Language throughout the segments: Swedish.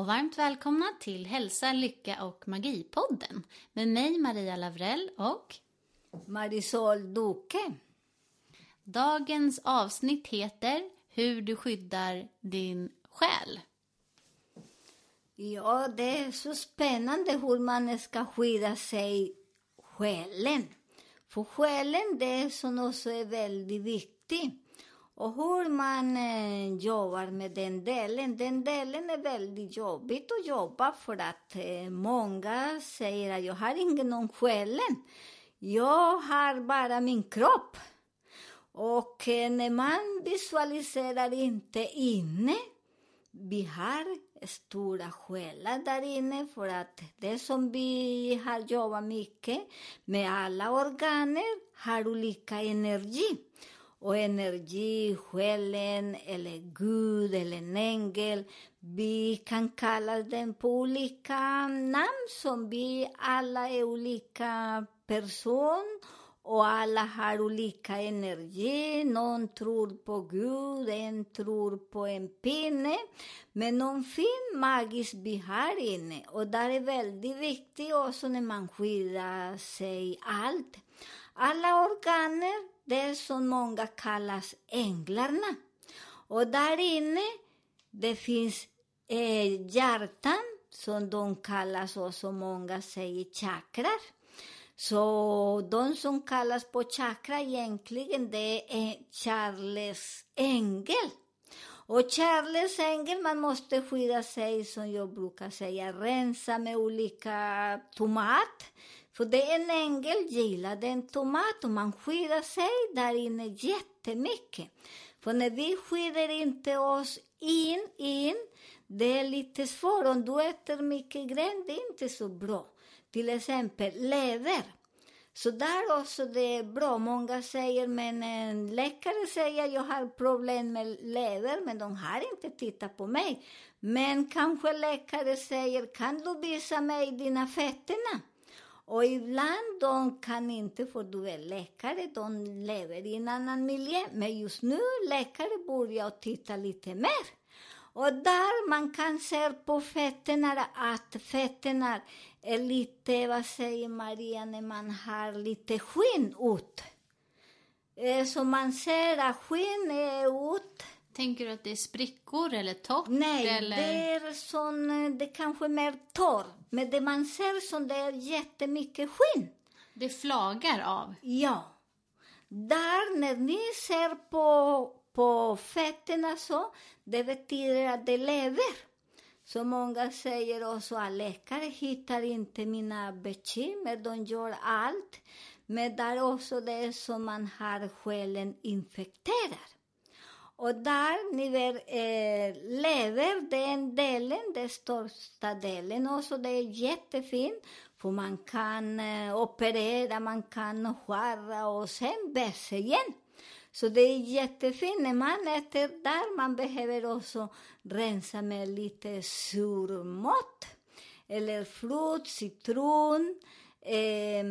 Och varmt välkomna till Hälsa, Lycka och Magipodden med mig Maria Lavrell och Marisol Duque. dagens avsnitt heter Hur du skyddar din själ. Ja, det är så spännande hur man ska skydda sig själen. För själen det är som också är väldigt viktig. Och hur man eh, jobbar med den delen, den delen är väldigt jobbigt att jobba för att eh, många säger att jag har ingen om själen. Jag har bara min kropp. Och eh, när man visualiserar inte inne, vi har stora själar där inne för att det som vi har jobbat mycket med alla organer har olika energi. Och energi, själen eller Gud eller en ängel, vi kan kalla den på olika namn som vi alla är olika person och alla har olika energi. Någon tror på Gud, en tror på en pinne. Men någon fin magisk vi har inne. Och där är väldigt viktigt också när man skyddar sig allt. Alla organer, det som många kallas änglarna. Och där inne, det finns eh, hjärtan, som de kallas och som många säger chakrar. Så de som kallas på chakra egentligen, det är Charles ängel. Och Charles ängel, man måste skydda sig, som jag brukar säga, rensa med olika tomat. För det är en ängel, gillade en tomat och man skyddar sig där inne jättemycket. För när vi skyddar inte oss in, in, det är lite svårt. Om du äter mycket grön, det är inte så bra. Till exempel lever. Så där också det är bra. Många säger, men en läkare säger jag har problem med lever, men de har inte tittat på mig. Men kanske läkare säger, kan du visa mig dina fötterna? Och ibland de kan inte, för du är läkare, de lever i en annan miljö. Men just nu läkare börjar titta lite mer. Och där man kan se på fötterna att fötterna är lite, vad säger Maria, när man har lite skinn ut. Eh, så man ser att skinn är ut. Tänker du att det är sprickor eller torrt? Nej, eller? det är sån, eh, det kanske är mer torr. Men det man ser som det är jättemycket skinn. det flagar av. Ja. Där, när ni ser på, på fötterna så, det betyder att det lever. Så många säger också att läkare hittar inte mina bekymmer, de gör allt. Men där också det är som man har själen infekterad. Och där, ni vet, eh, lever, den delen, den största delen också, det är jättefint. För man kan eh, operera, man kan skära och sen vässa igen. Så det är jättefint när man äter där. Man behöver också rensa med lite surmått. Eller frukt, citron, eh,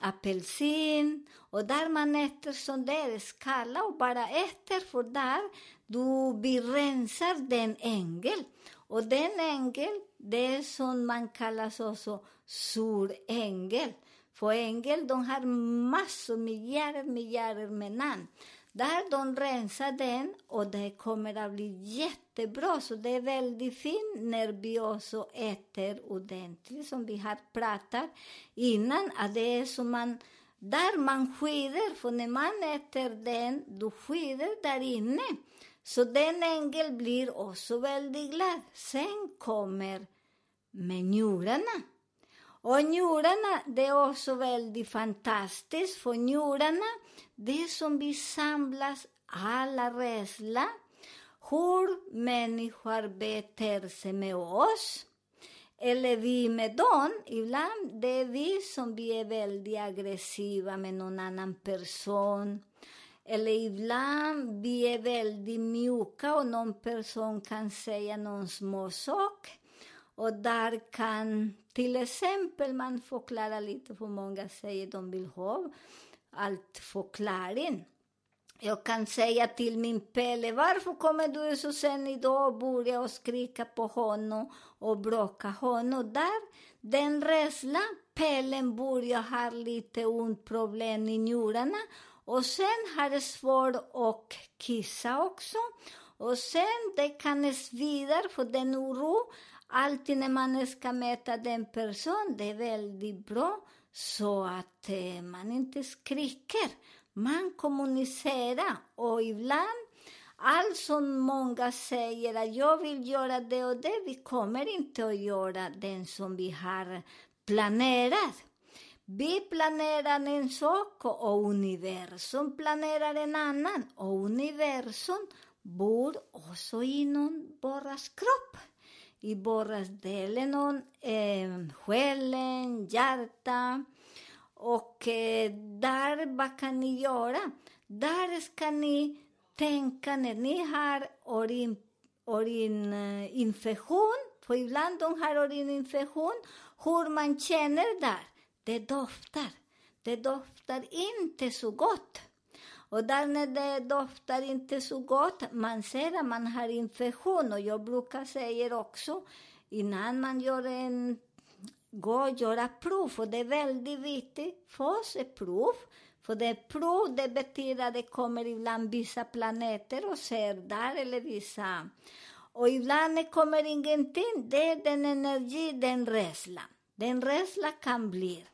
apelsin. Och där man äter sån där skala och bara äter, för där du begränsar rensar den ängel. Och den ängel, det är som man kallar också sur ängel. För ängel, de har massor, miljarder, miljarder med namn. Där de rensar den och det kommer att bli jättebra. Så det är väldigt fint när vi också äter ordentligt, som vi har pratat innan. Att det är som man, där man skyddar, för när man äter den, du skyddar där inne. Så den ängeln blir också väldigt glad. Sen kommer med njurarna. Och njurarna, det är också väldigt fantastiskt, för njurarna, det är som vi samlas alla rädsla, hur människor beter sig med oss, eller vi med dem. Ibland det är vi som vi är väldigt aggressiva med någon annan person. Eller ibland vi är väldigt mjuka och någon person kan säga någon små sak. Och där kan till exempel man förklara lite, för många säger de vill ha allt förklaring. Jag kan säga till min Pelle, varför kommer du så sen idag och börjar och skrika på honom och bråka honom? Där, den rädslan, Pellen börjar ha lite ont problem i njurarna och sen har det svårt att kissa också. Och sen det kan svida för den oro. Alltid när man ska möta den person, det är väldigt bra så att eh, man inte skriker. Man kommunicerar och ibland, allt som många säger att jag vill göra det och det, vi kommer inte att göra det som vi har planerat. Vi planerar en sak och universum planerar en annan. Och universum bor också inom våras kropp. I våras eh, själen, hjärta. Och eh, där, vad kan ni göra? Där ska ni tänka när ni har urin, urininfektion, för ibland de har urininfektion, hur man känner där. Det doftar. Det doftar inte så gott. Och där när det doftar inte så gott, man ser att man har infektion. Och jag brukar säga också, innan man gör en gå och göra prov. Och det är väldigt viktigt Först ett prov. För det prov, det betyder att det kommer ibland vissa planeter och ser där, eller vissa... Och ibland det kommer ingenting. Det är den energi, den rädslan. Den rädslan kan bli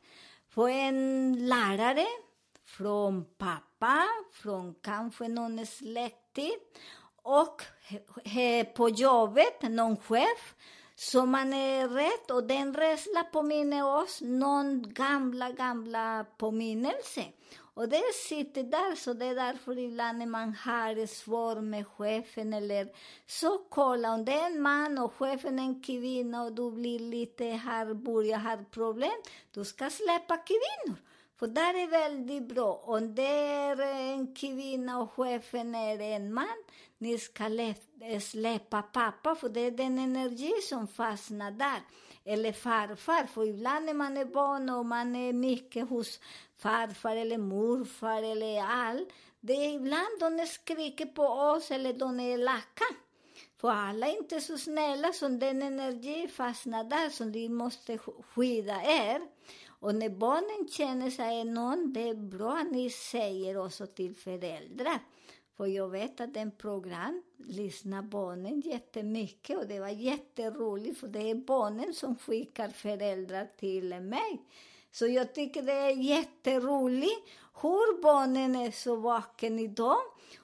för en lärare, från pappa, från kanske någon släkting och på jobbet, någon chef. Så man är rädd och den rädslan påminner oss någon gamla, gamla påminnelse. Och det sitter där, så det är därför ibland när man har svårt med chefen eller så kolla om det är en man och chefen är en kvinna och du blir lite här, börjar ha problem, du ska släppa kvinnor. För där är väldigt bra. Om det är en kvinna och chefen är en man, ni ska släppa pappa, för det är den energi som fastnar där. Eller farfar, för ibland när man är barn och man är mycket hos farfar eller morfar eller all, det är ibland de skriker på oss eller de är elaka. För alla är inte så snälla, så den energi fastnar där, så vi måste skydda er. Och när barnen känner sig någon, det är bra att ni säger också till föräldrar. För jag vet att den program lyssnar barnen jättemycket och det var jätteroligt för det är barnen som skickar föräldrar till mig. Så jag tycker det är jätteroligt hur barnen är så vaken idag.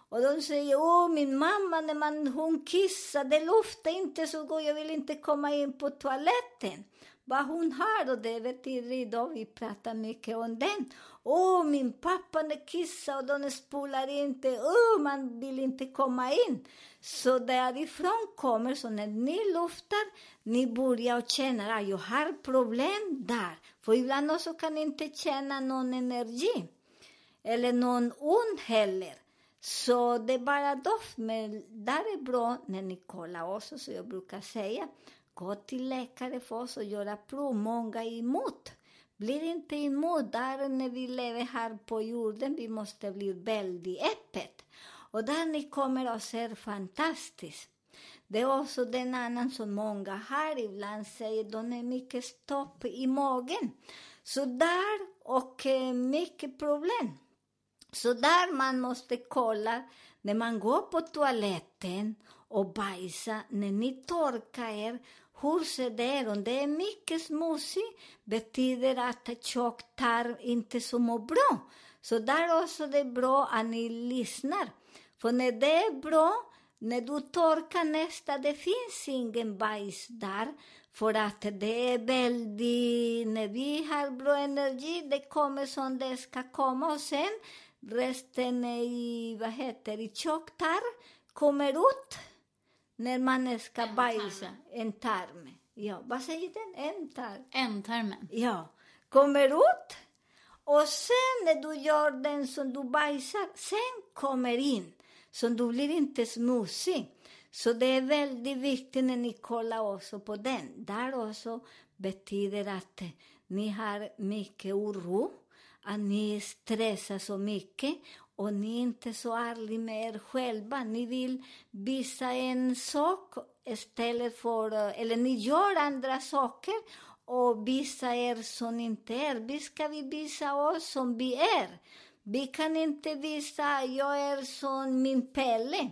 Och de säger, åh min mamma, när man, hon kissar, det luftar inte så gott, jag vill inte komma in på toaletten vad hon har och det betyder idag, vi pratar mycket om den. Åh, oh, min pappa kissar och de spolar inte, oh, man vill inte komma in. Så därifrån kommer, så när ni luftar, ni börjar känna att jag har problem där. För ibland också kan ni inte känna någon energi. Eller någon ond heller. Så det är bara doft, men där är bra när ni kollar också, så jag brukar säga gå till läkare för oss och göra prov. Många är emot. Blir inte emot. Där när vi lever här på jorden, vi måste bli väldigt öppet. Och där ni kommer och ser fantastiskt. Det är också den annan som många har ibland säger, de är mycket stopp i magen. Så där, och eh, mycket problem. Så där man måste kolla när man går på toaletten och bajsar, när ni torkar er, hur ser det ut? Om det är mycket smutsigt betyder att tjocktarm inte så mår bra. Så där också det är bra att ni lyssnar. För när det är bra, när du torkar nästa, det finns ingen bajs där. För att det är väldigt, när vi har bra energi, det kommer som det ska komma. Och sen resten i, vad heter i tjocktarm, kommer ut när man ska bajsa. En tarm. Ja, vad säger den? En tarm. Ändtarmen. Ja, kommer ut. Och sen när du gör den som du bajsar, sen kommer in. Så du blir inte smutsig. Så det är väldigt viktigt när ni kollar också på den. Där också betyder att ni har mycket oro, att ni stressar så mycket och ni är inte så ärliga med er själva. Ni vill visa en sak istället för, eller ni gör andra saker och visa er som ni inte är. Vi ska vi visa oss som vi är. Vi kan inte visa, jag är som min Pelle.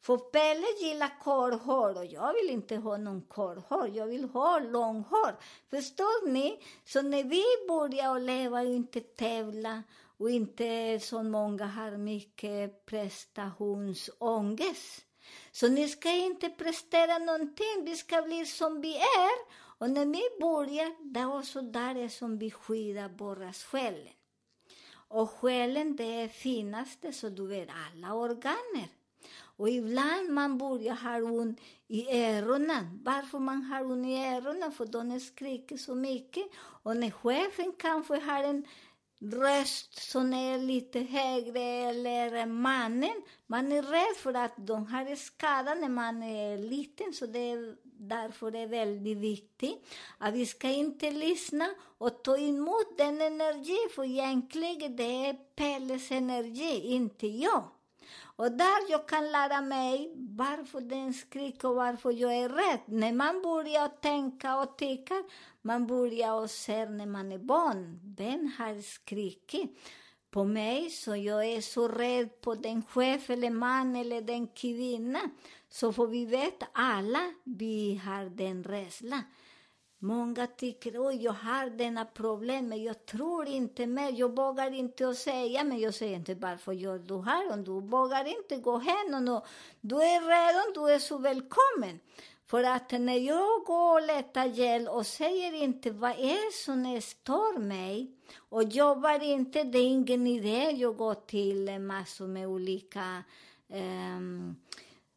För Pelle gillar korthår och jag vill inte ha någon korthår, jag vill ha långhår. Förstår ni? Så när vi börjar leva och inte tävla och inte så många har mycket prestationsångest. Så ni ska inte prestera någonting, vi ska bli som vi är. Och när vi börjar, det är också där som vi skyddar våra själen. Och själen det är finaste, så du vet, alla organer. Och ibland man börjar ha ont i öronen. Varför man har ont i öronen? För de skriker så mycket. Och när chefen kanske har en röst som är lite högre eller mannen, man är rädd för att de har skada när man är liten. Så det är därför det är väldigt viktigt att vi ska inte lyssna och ta emot den energi, för egentligen det är Pelles energi, inte jag. Och där jag kan lära mig varför den skriker och varför jag är e rädd. När man börjar tänka och tycka, man börjar och se när man är barn. Vem har skrikit på mig så jag är e så rädd på den chef eller man eller den kvinna. Så får vi veta alla, vi har den rädslan. Många tycker att jag har denna problem, men jag tror inte mer. Jag vågar inte att säga, men jag säger inte varför gör du här? Om du vågar inte gå hem och du är redan, du är så välkommen. För att när jag går och letar hjälp och säger inte vad är som stör mig och jobbar inte, det är ingen idé. Jag går till massor med olika um,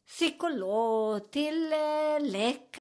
psykolog, till eh, läkare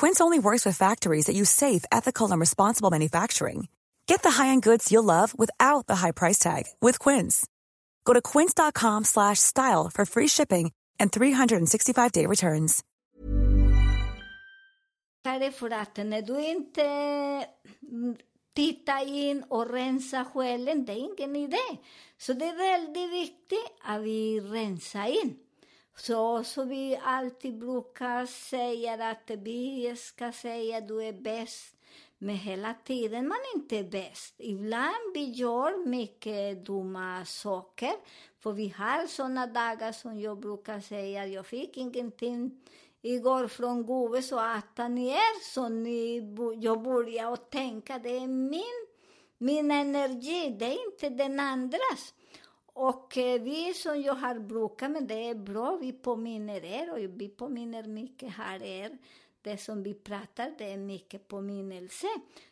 Quince only works with factories that use safe, ethical, and responsible manufacturing. Get the high-end goods you'll love without the high price tag with Quince. Go to quince.com slash style for free shipping and 365-day returns. för att när du inte mm, tittar in och rensar själen, det är ingen idé. Så det är in. Så, som vi alltid brukar säga att vi ska säga att du är bäst, men hela tiden man inte är bäst. Ibland vi gör mycket dumma saker, för vi har såna dagar som jag brukar säga, jag fick ingenting igår från Gove, så att ni är så ni, jag börjar tänka, det är min, min energi, det är inte den andras. Och eh, vi som jag har brukat, men det är bra, vi påminner er och vi påminner mycket här er. Det som vi pratar, det är mycket påminnelse.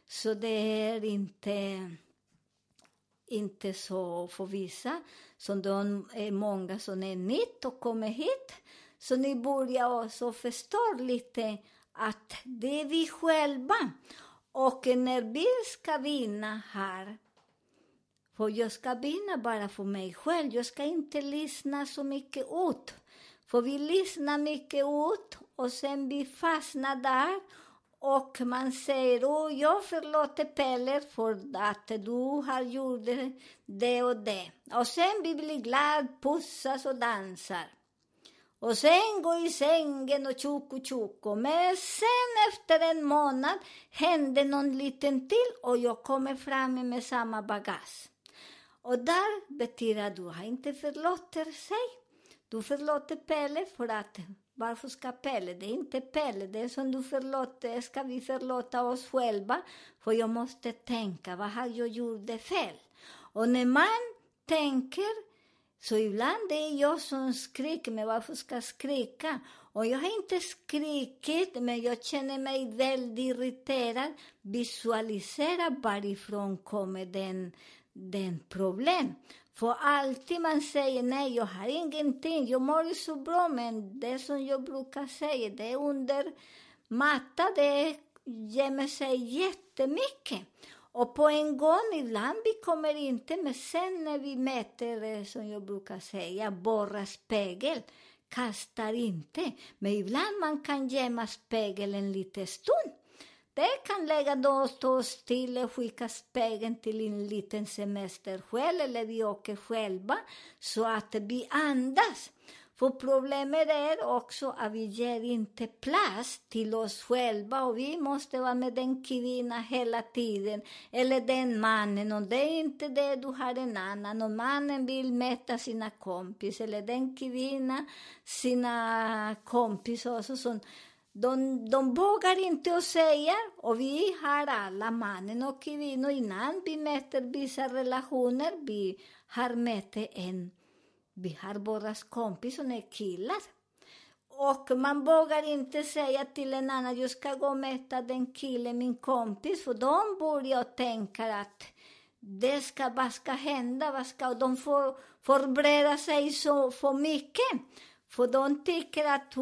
Så det är inte, inte så för vissa, som de är många som är nytt och kommer hit. Så ni börjar också förstå lite att det är vi själva. Och när vi ska vinna här, för jag ska vinna bara för mig själv. Jag ska inte lyssna så mycket ut. För vi lyssnar mycket ut och sen vi fastnar där. Och man säger, åh, jag förlåter Pelle för att du har gjort det och det. Och sen vi blir glada, pussas och dansar. Och sen gå i sängen och tjoko tjoko. Men sen efter en månad hände någon liten till och jag kommer fram med samma bagage. Och där betyder att du har inte förlåter sig. Du förlåter Pelle för att varför ska Pelle? Det är inte Pelle, det är som du förlåter, ska vi förlåta oss själva? För jag måste tänka, vad har jag gjort det fel? Och när man tänker så ibland det är jag som skriker, men varför ska jag skrika? Och jag har inte skrikit, men jag känner mig väldigt irriterad. Visualisera varifrån kommer den, den problem. För alltid man säger nej, jag har ingenting, jag mår så bra, men det som jag brukar säga, det är under matta, det gömmer sig jättemycket. Och på en gång, ibland vi kommer inte, men sen när vi mäter, som jag brukar säga, borra spegel, kastar inte. Men ibland man kan gömma spegeln en liten stund. Det kan lägga då stå still och skicka spegeln till en liten semester själv, eller vi åker själva, så att vi andas. För problemet är också att vi ger inte plats till oss själva och vi måste vara med den kvinnan hela tiden, eller den mannen, och det är inte det, du har en annan, och mannen vill mäta sina kompis, eller den kvinnan sina kompisar och sånt. De, de vågar inte att säga, och vi har alla, mannen och kvinnor, innan vi mäter vissa relationer, vi har mätt en, vi har våra kompisar som är killar. Och man vågar inte säga till en annan, jag ska gå och mäta den killen, min kompis, för de börjar tänka att det ska, vad ska hända, vad ska, och de får förbereda sig så för mycket. För de tycker att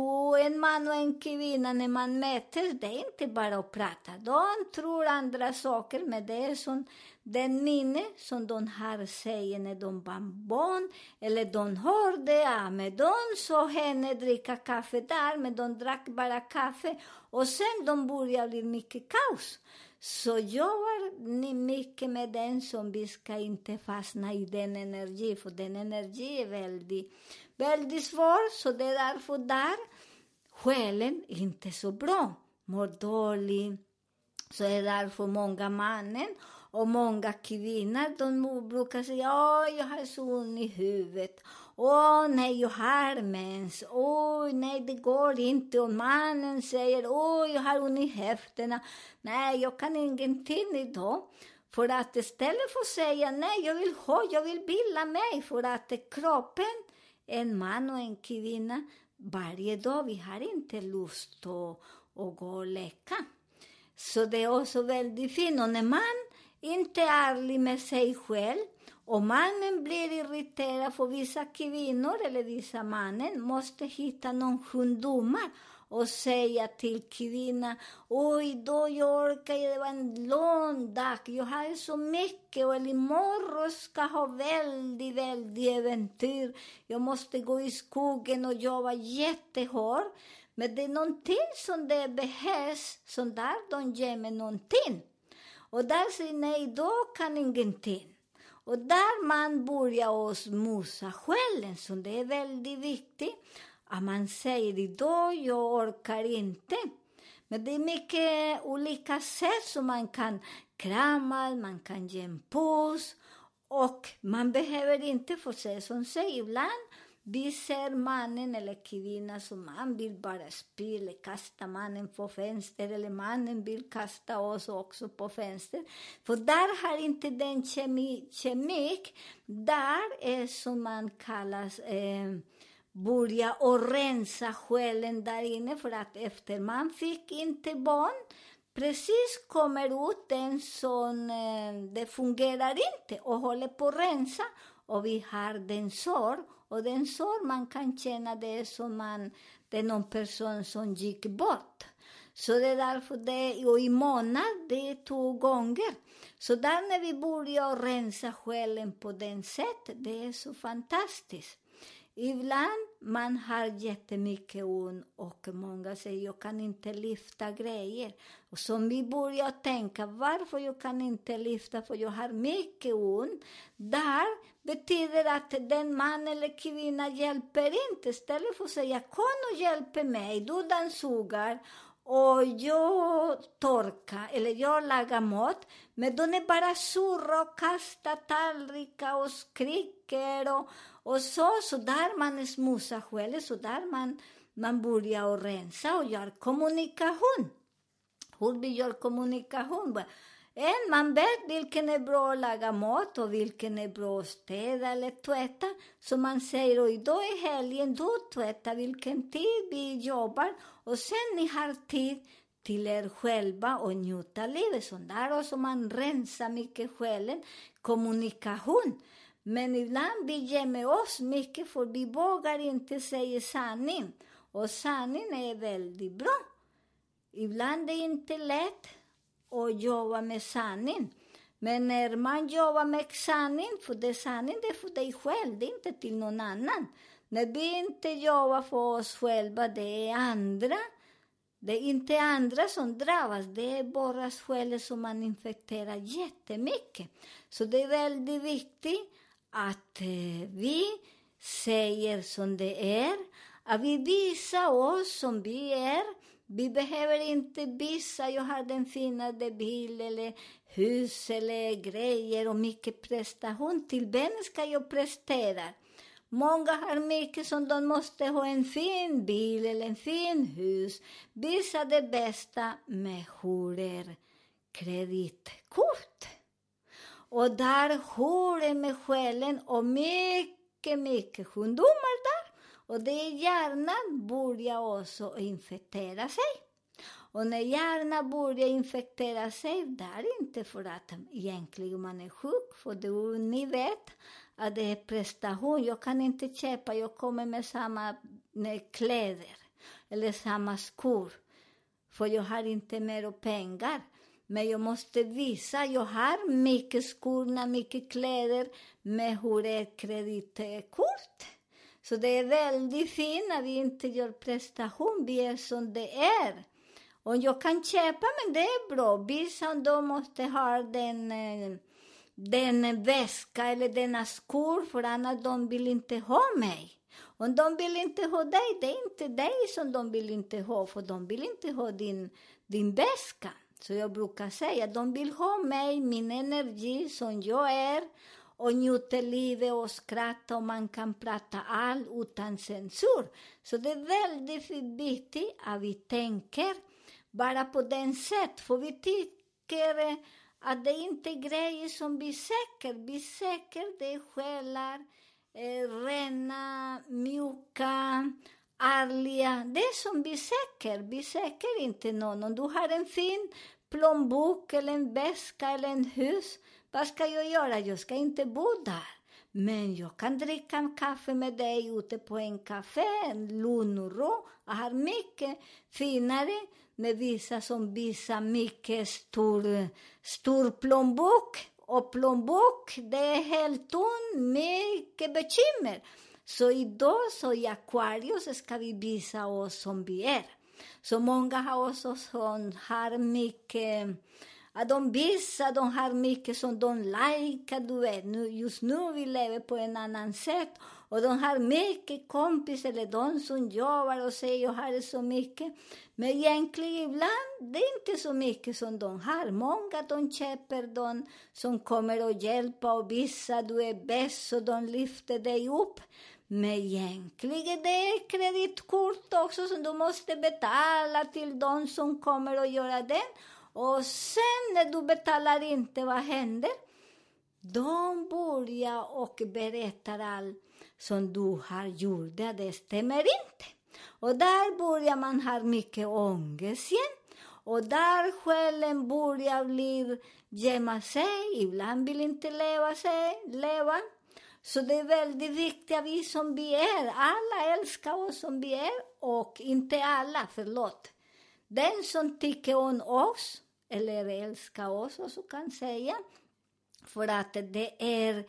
en man och en kvinna, när man möts, det är inte bara att prata. De tror andra saker, men det är som den minne som de har säger när de var barn, eller de hörde, ja, men de såg henne dricka kaffe där, men de drack bara kaffe. Och sen de började bli mycket kaos. Så jobbar ni mycket med den som vi ska inte fastna i den energin, för den energin är väldigt, väldigt svår, så det är därför där själen är inte så bra, mår dålig. Så är därför många mannen och många kvinnor, de brukar säga åh, jag har så ont i huvudet. Åh, nej, jag har mens. Åh, nej, det går inte. Och mannen säger, åh, jag har ont i höfterna. Nej, jag kan ingenting idag. För att istället för att säga nej, jag vill ha, jag vill bilda mig. För att kroppen, en man och en kvinna, varje dag, vi har inte lust att, att gå och leka. Så det är också väldigt fint. Och när man inte är ärlig med sig själv och mannen blir irriterad för vissa kvinnor eller vissa mannen måste hitta någon sjukdomar och säga till kvinnan, oj då jag orkar, det var en lång dag, jag har så mycket och imorgon ska jag ha väldigt, väldigt äventyr. Jag måste gå i skogen och jobba jättehårt. Men det är någonting som det behövs, som där de ger mig någonting. Och där säger nej, då kan ingenting. Och där man börjar oss mosa själen, så det är väldigt viktigt. Att oh, man säger idag, jag orkar inte. Men det är mycket olika sätt som man kan krama, man kan ge en puss. Och man behöver inte få säga som sig ibland. Vi ser mannen eller kvinnan som man vill bara spela, kasta mannen på fönster eller mannen vill kasta oss också på fönster. För där har inte den kemi, kemik, där är som man kallas eh, börja och rensa själen där inne för att efter man fick inte barn precis kommer ut den som eh, det fungerar inte och håller på att rensa och vi har den sår och den sår man kan känna det som man, det är någon person som gick bort. Så det är därför det, och i månad, det är två gånger. Så där när vi börjar rensa själen på den sättet, det är så fantastiskt. Ibland man har jättemycket ont och många säger jag kan inte lyfta grejer. Och så vi börjar tänka varför jag kan inte lyfta för jag har mycket ont. Där betyder att den man eller kvinna hjälper inte. Istället för att säga kom och hjälp mig, du dammsugar och jag torkar eller jag lagar mat. Men de är bara surrar och kastar tallrikar och skriker och, och så. Så där man smutsar själv, så där man, man börjar och rensa och gör kommunikation. Hur vi gör kommunikation? En, man vet vilken är bra att laga mat och vilken är bra att städa eller tvätta. Så man säger, och idag är helgen, då tvätta. vilken tid vi jobbar. Och sen ni har tid till er själva och njuta livet. Så där också man rensar mycket själen. Kommunikation. Men ibland vi gömmer oss mycket för vi vågar inte säga sanning. Och sanning är väldigt bra. Ibland är det inte lätt och jobba med sanning. Men när man jobbar med sanning, för det är sanning det är för dig själv, det är inte till någon annan. När vi inte jobbar för oss själva, det är andra. Det är inte andra som drabbas, det är bara själen själva som man infekterar jättemycket. Så det är väldigt viktigt att eh, vi säger som det är, att vi visar oss som vi är. Vi behöver inte visa, jag har den finaste bil eller hus eller grejer och mycket prestation. Till vem ska jag prestera? Många har mycket som de måste ha en fin bil eller en fin hus. Visa det bästa med hur är kreditkort. Och där hur är med själen och mycket, mycket sjukdomar där. Och det hjärnan börjar också infektera sig. Och när hjärnan börjar infektera sig, det är inte för att egentligen man är sjuk, för det, ni vet att det är prestation. Jag kan inte köpa, jag kommer med samma kläder eller samma skor, för jag har inte mer pengar. Men jag måste visa, jag har mycket skor, mycket kläder, med hur ett är kreditkort. Så det är väldigt fint när vi inte gör prestation, vi är som det är. Och jag kan köpa, men det är bra. Vissa de måste ha den, eh, den väska eller denna skor, för annars de vill inte ha mig. Om de vill inte ha dig, det är inte dig som de vill inte ha, för de vill inte ha din, din väska. Så jag brukar säga, de vill ha mig, min energi som jag är och njuter livet och skratta och man kan prata allt utan censur. Så det är väldigt viktigt att vi tänker bara på den sätt, för vi tycker att det inte är grejer som vi söker. Vi söker det själar, eh, rena, mjuka, ärliga. Det som vi söker. Vi söker inte någon. Om du har en fin plånbok eller en väska eller en hus, vad ska jag göra? Jag ska inte bo där. Men jag kan dricka kaffe med dig ute på en café, en lugn och ro. Jag har mycket finare med vissa som visar mycket stor, stor plånbok. Och plånbok, det är helt tunn, mycket bekymmer. Så idag så i Aquarius ska vi visa oss som vi är. Så många av oss som har mycket att de visar, de har mycket som de likar, du vet. Nu, just nu vi lever på en annan sätt. Och de har mycket kompisar, eller de som jobbar och säger jag har så mycket. Men egentligen ibland, det är inte så mycket som de har. Många de köper de som kommer och hjälpa och visa du är bäst, och de lyfter dig upp. Men egentligen det är kreditkort också som du måste betala till de som kommer och göra det. Och sen när du betalar inte, vad händer? De börjar och berättar allt som du har gjort, det, stämmer inte. Och där börjar man ha mycket ångest igen. Och där själen börjar bli, gömma sig, ibland vill inte leva sig, leva. Så det är väldigt viktigt att vi som vi är, alla älskar oss som vi är, och inte alla, förlåt. Den som tycker om oss, eller älskar oss, så kan säga, för att det är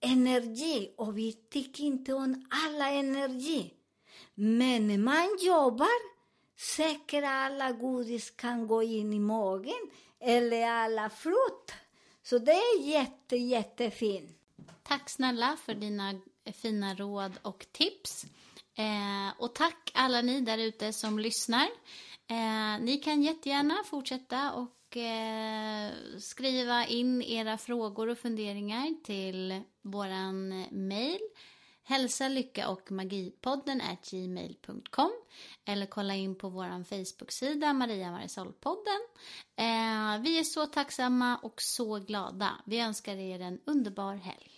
energi och vi tycker inte om alla energi. Men när man jobbar, säkert alla godis kan gå in i magen eller alla frukt. Så det är jätte, jättefint. Tack snälla för dina fina råd och tips. Eh, och tack alla ni där ute som lyssnar. Eh, ni kan jättegärna fortsätta och eh, skriva in era frågor och funderingar till våran mail hälsa, lycka och magipodden at gmail.com eller kolla in på vår Facebook-sida Maria Marisol-podden. Eh, vi är så tacksamma och så glada. Vi önskar er en underbar helg.